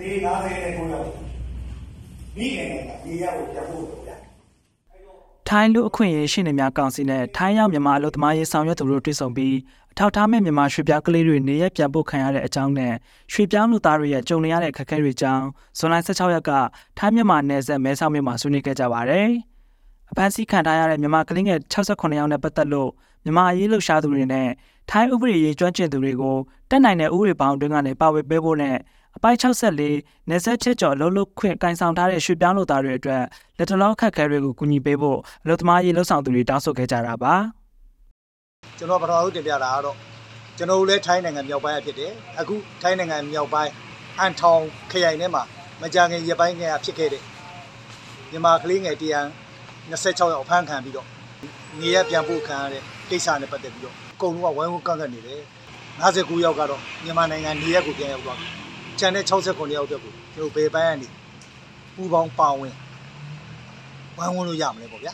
လေး90နဲ့ကိုရောက်မိခင်ကဒီရောက်ကိုပြန်ဖို့လုပ်ကြထိုင်းလူအခွင့်အရေးရှိနေများကောင်စီနဲ့ထိုင်းရောက်မြန်မာအလုပ်သမားရေးဆောင်ရွက်သူတို့တွေ့ဆုံပြီးအထောက်ထားမဲ့မြန်မာရွှေ့ပြောင်းကလေးတွေနေရပြန်ပို့ခံရတဲ့အကြောင်းနဲ့ရွှေ့ပြောင်းလူသားတွေရဲ့ကြုံနေရတဲ့အခက်အခဲတွေအကြောင်းဇွန်လ16ရက်ကထိုင်းမြန်မာနယ်စပ်မဲဆောက်မြို့မှာဆွေးနွေးခဲ့ကြပါတယ်။အဖမ်းဆီးခံထားရတဲ့မြန်မာကလေးငယ်68ယောက်နဲ့ပတ်သက်လို့မြန်မာအရေးလှုပ်ရှားသူတွေနဲ့ထိုင်းဥပဒေရေးကျွမ်းကျင်သူတွေကိုတက်နိုင်တဲ့ဥပဒေပေါင်းအတွင်းကနေပါဝေပေးဖို့နဲ့ အပိုင်း64နေဆက်ချက်ကျော်လုံးလုံးခွင့်ကင်ဆောင်ထားတဲ့ရွှေ့ပြောင်းလူသားတွေအတွက်လက်တလောခက်ခဲတွေကိုကူညီပေးဖို့အလုပ်သမားရေးလှုပ်ဆောင်သူတွေတောင်းဆိုခဲ့ကြတာပါကျွန်တော်ပထမဆုံးတင်ပြတာကတော့ကျွန်တော်တို့လည်းထိုင်းနိုင်ငံမြောက်ပိုင်းအဖြစ်တယ်အခုထိုင်းနိုင်ငံမြောက်ပိုင်းအန်ထောင်ခရိုင်ထဲမှာမကြာခင်ရက်ပိုင်းကဖြစ်ခဲ့တဲ့မြန်မာကလေးငယ်တရန်26ယောက်အဖမ်းခံပြီးတော့နေရပြန်ပို့ခံရတဲ့ကိစ္စနဲ့ပတ်သက်ပြီးတော့အကုန်လုံးကဝိုင်းဝန်းကန့်ကန့်နေတယ်59ယောက်ကတော့မြန်မာနိုင်ငံနေရက်ကိုပြန်ရောက်သွားပြီ ကျန်တဲ့69ယောက်အတွက်ကိုကျွန်တော်ဘယ်ပိုင်းကနေပူပေါင်းပါဝင်ဝိုင်းဝန်းလို့ရမလဲပေါ့ဗျာ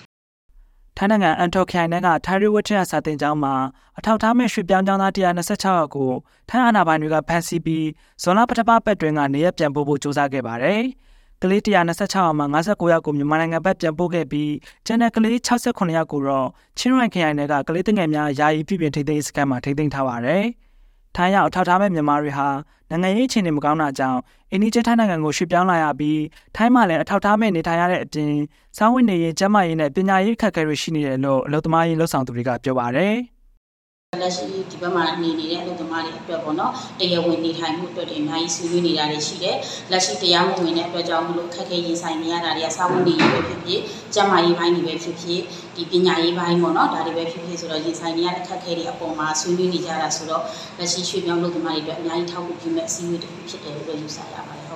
ထိုင်းနိုင်ငံအန်တိုခိုင်နယ်ကထိုင်းရီဝတ်ထရစာတင်ကျောင်းမှာအထောက်ထားမဲ့ရွှေ့ပြောင်းကျောင်းသား126ယောက်ကိုထိုင်းအာဏာပိုင်တွေကဖမ်းဆီးပြီးဇွန်လပထမပတ်တွင်ကနေရပြန်ပို့ဖို့ကြိုးစားခဲ့ပါတယ်။ကလေး126ယောက်မှာ59ယောက်ကိုမြန်မာနိုင်ငံဘက်ပြန်ပို့ခဲ့ပြီးကျန်တဲ့ကလေး68ယောက်ကိုတော့ချင်းရိုင်ခရိုင်နယ်ကကလေးတငယ်များယာယီပြည်ပြင်ထိန်းသိမ်းရေးစခန်းမှာထိန်းသိမ်းထားပါတယ်။ ထိုင်းရောက်အထောက်ထားမဲ့မြန်မာတွေဟာနိုင်ငံရေးအခြေအနေမကောင်းတာကြောင့်အင်းဒီကျထိုင်းနိုင်ငံကိုရွှေ့ပြောင်းလာရပြီးထိုင်းမှာလည်းအထောက်ထားမဲ့နေထိုင်ရတဲ့အပြင်စောင်းဝင်နေရေးကျန်းမာရေးနဲ့ပညာရေးခက်ခဲတွေရှိနေတယ်လို့အလုပ်သမားရေးလှုပ်ဆောင်သူတွေကပြောပါတယ်။ လက်ရှိဒီဘက်မှာနေနေတဲ့အလုပ်သမားတွေအတွက်ပေါ့နော်တရားဝင်နေထိုင်မှုအတွက်တွေအများကြီးဆွေးနွေးနေတာတွေရှိတယ်လက်ရှိတရားမဝင်တဲ့အတွက်ကြောင့်မလို့ခက်ခဲရင်ဆိုင်နေရတာတွေကစာဝန်နေရေးပဲဖြစ်ဖြစ်ကျန်းမာရေးပိုင်းတွေပဲဖြစ်ဖြစ်ဒီပညာရေးပိုင်းပေါ့နော်ဒါတွေပဲဖြစ်ဖြစ်ဆိုတော့ရင်ဆိုင်နေရတဲ့ခက်ခဲတွေအပေါ်မှာဆွေးနွေးနေကြတာဆိုတော့လက်ရှိရွှေ့ပြောင်းလုပ်သမားတွေအတွက်အများကြီးထောက်ကူပြုမဲ့အစည်းအဝေးတစ်ခုဖြစ်တယ်လို့ပြောယူဆရပါတယ်ဟု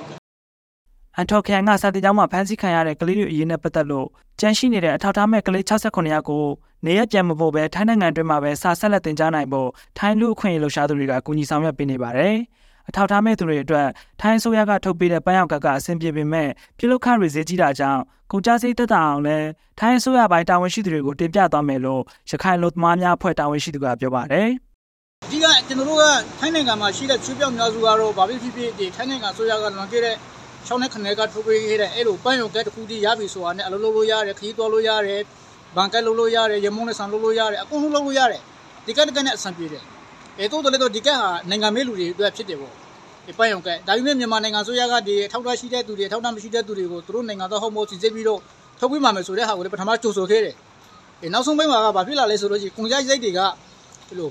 တ်ကဲ့ အန်တိုခရိုင်ကစာတင်ကျောင်းမှာဖမ်းဆီးခံရတဲ့ကလေးတွေအရေးနဲ့ပတ်သက်လို့ကြန့်ရှိနေတဲ့အထောက်အထားမဲ့ကလေး68ယောက်ကိုနေရပြန်မဖို့ပဲထိုင်းနိုင်ငံအတွင်းမှာပဲစာဆက်လက်တင်ကြားနိုင်ဖို့ထိုင်းလူအခွင့်အရေးလှုပ်ရှားသူတွေကကူညီဆောင်ရွက်ပေးနေပါတယ်။အထောက်အထားမဲ့သူတွေအတွက်ထိုင်းအစိုးရကထုတ်ပေးတဲ့ပန်းရောက်ကကအဆင်ပြေပေမဲ့ပြုလုပ်ခရေဈေးကြီးတာကြောင့်ကုန်ကျစရိတ်သက်သာအောင်လဲထိုင်းအစိုးရပိုင်းတာဝန်ရှိသူတွေကိုတင်ပြသွားမယ်လို့ရခိုင်လူသမားများအဖွဲ့တာဝန်ရှိသူကပြောပါတယ်။အဓိကကျွန်တော်တို့ကထိုင်းနိုင်ငံမှာရှိတဲ့ချွေးပြောင်းများစုကတော့ဘာဖြစ်ဖြစ်ဖြစ်ဒီထိုင်းနိုင်ငံဆိုရကလွန်ခဲ့တဲ့ 6နှစ်ခနယ်ကထုတ်ပေးခဲ့တဲ့အဲ့လိုပန်းရုံကက်တစ်ခုတည်းရပြီဆိုတာနဲ့အလုပ်လုပ်လို့ရတယ်ခရီးသွားလို့ရတယ်ဘန်ကက်လုပ်လို့ရတယ်ရမုန်းနဲ့ဆန်လုပ်လို့ရတယ်အကုန်လုံးလုပ်လို့ရတယ်ဒီကက်ကက်နဲ့အဆင်ပြေတယ်အဲတိုးတယ်လေတော့ဒီကက်ဟာနိုင်ငံမေးလူတွေအတွက်ဖြစ်တယ်ပေါ့ဒီပန်းရုံကက်ဒါပေမဲ့မြန်မာနိုင်ငံဆိုရကဒီထောက်ထားရှိတဲ့သူတွေထောက်ထားမရှိတဲ့သူတွေကိုသူတို့နိုင်ငံသားဟုတ်မဟုတ်စစ်ဆေးပြီးတော့ထုတ်ပေးမှမယ်ဆိုတဲ့ဟာကိုလည်းပထမကြိုဆိုခဲ့တယ်အဲနောက်ဆုံးပိုင်းမှာကဘာဖြစ်လာလဲဆိုတော့ဒီကုန်ကြိုက်စိတ်တွေကဒီလို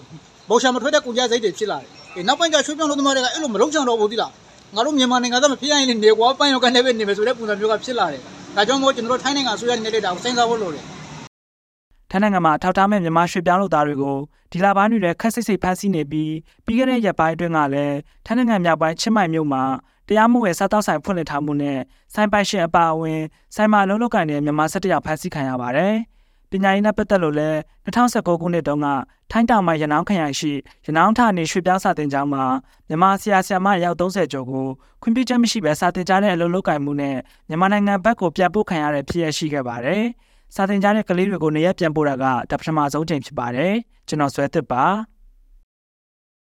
ဘောရှာမထွက်တဲ့ကုန်ကြစိတ်တွေဖြစ်လာတယ်။အေးနောက်ပိုင်းကျရွှေ့ပြောင်းလို့သမားတွေကအဲ့လိုမလုံးချောင်တော့ဘူးသီလား။ ငါတို့မြန်မာနိုင်ငံသားမဖြစ်ရင်လည်းနေကွာပန်းရောကနေပဲနေမယ်ဆိုတဲ့ပုံစံမျိုးကဖြစ်လာတယ်။ဒါကြောင့်မို့ကျွန်တော်တို့ထိုင်းနိုင်ငံအစိုးရနေတဲ့တာကိုစဉ်းစားဖို့လိုတယ်။ထိုင်းနိုင်ငံမှာထောက်ထားမဲ့မြန်မာရွှေ့ပြောင်းလုပ်သားတွေကိုဒီလပိုင်းတွေထဲခက်စိတ်စိတ်ဖမ်းဆီးနေပြီးပြီးခဲ့တဲ့ရက်ပိုင်းအတွင်းကလည်းထိုင်းနိုင်ငံမြောက်ပိုင်းချင်းမိုင်မြို့မှာတရားမဝင်စားတောက်ဆိုင်ဖွင့်လှစ်ထားမှုနဲ့ဆိုင်ပိုင်ရှင်အပါအဝင်ဆိုင်မှာလုံးလုံးကန်တဲ့မြန်မာ၁၁ယောက်ဖမ်းဆီးခံရပါတယ်။ ပညာရေးနဲ့ပတ်သက်လို့လည်း2019ခုနှစ်တုန်းကထိုင်းတောင်ပိုင်းရနောင်းခရိုင်ရှိရနောင်းဌာနေရွှေ့ပြောင်းစာတင်ကျောင်းမှာမြန်မာဆရာဆရာမရောက်30ကျော်ကိုခွင့်ပြုချက်မရှိဘဲစာတင်ကြားတဲ့အလုပ်လုပ်ကင်မှုနဲ့မြန်မာနိုင်ငံဘက်ကိုပြန်ပို့ခံရတဲ့ဖြစ်ရရှိခဲ့ပါတယ်။စာတင်ကြားတဲ့ကလေးတွေကိုနေရပြန်ပို့တာကဒါပထမဆုံးချိန်ဖြစ်ပါတယ်ကျွန်တော်ဆွဲသစ်ပါ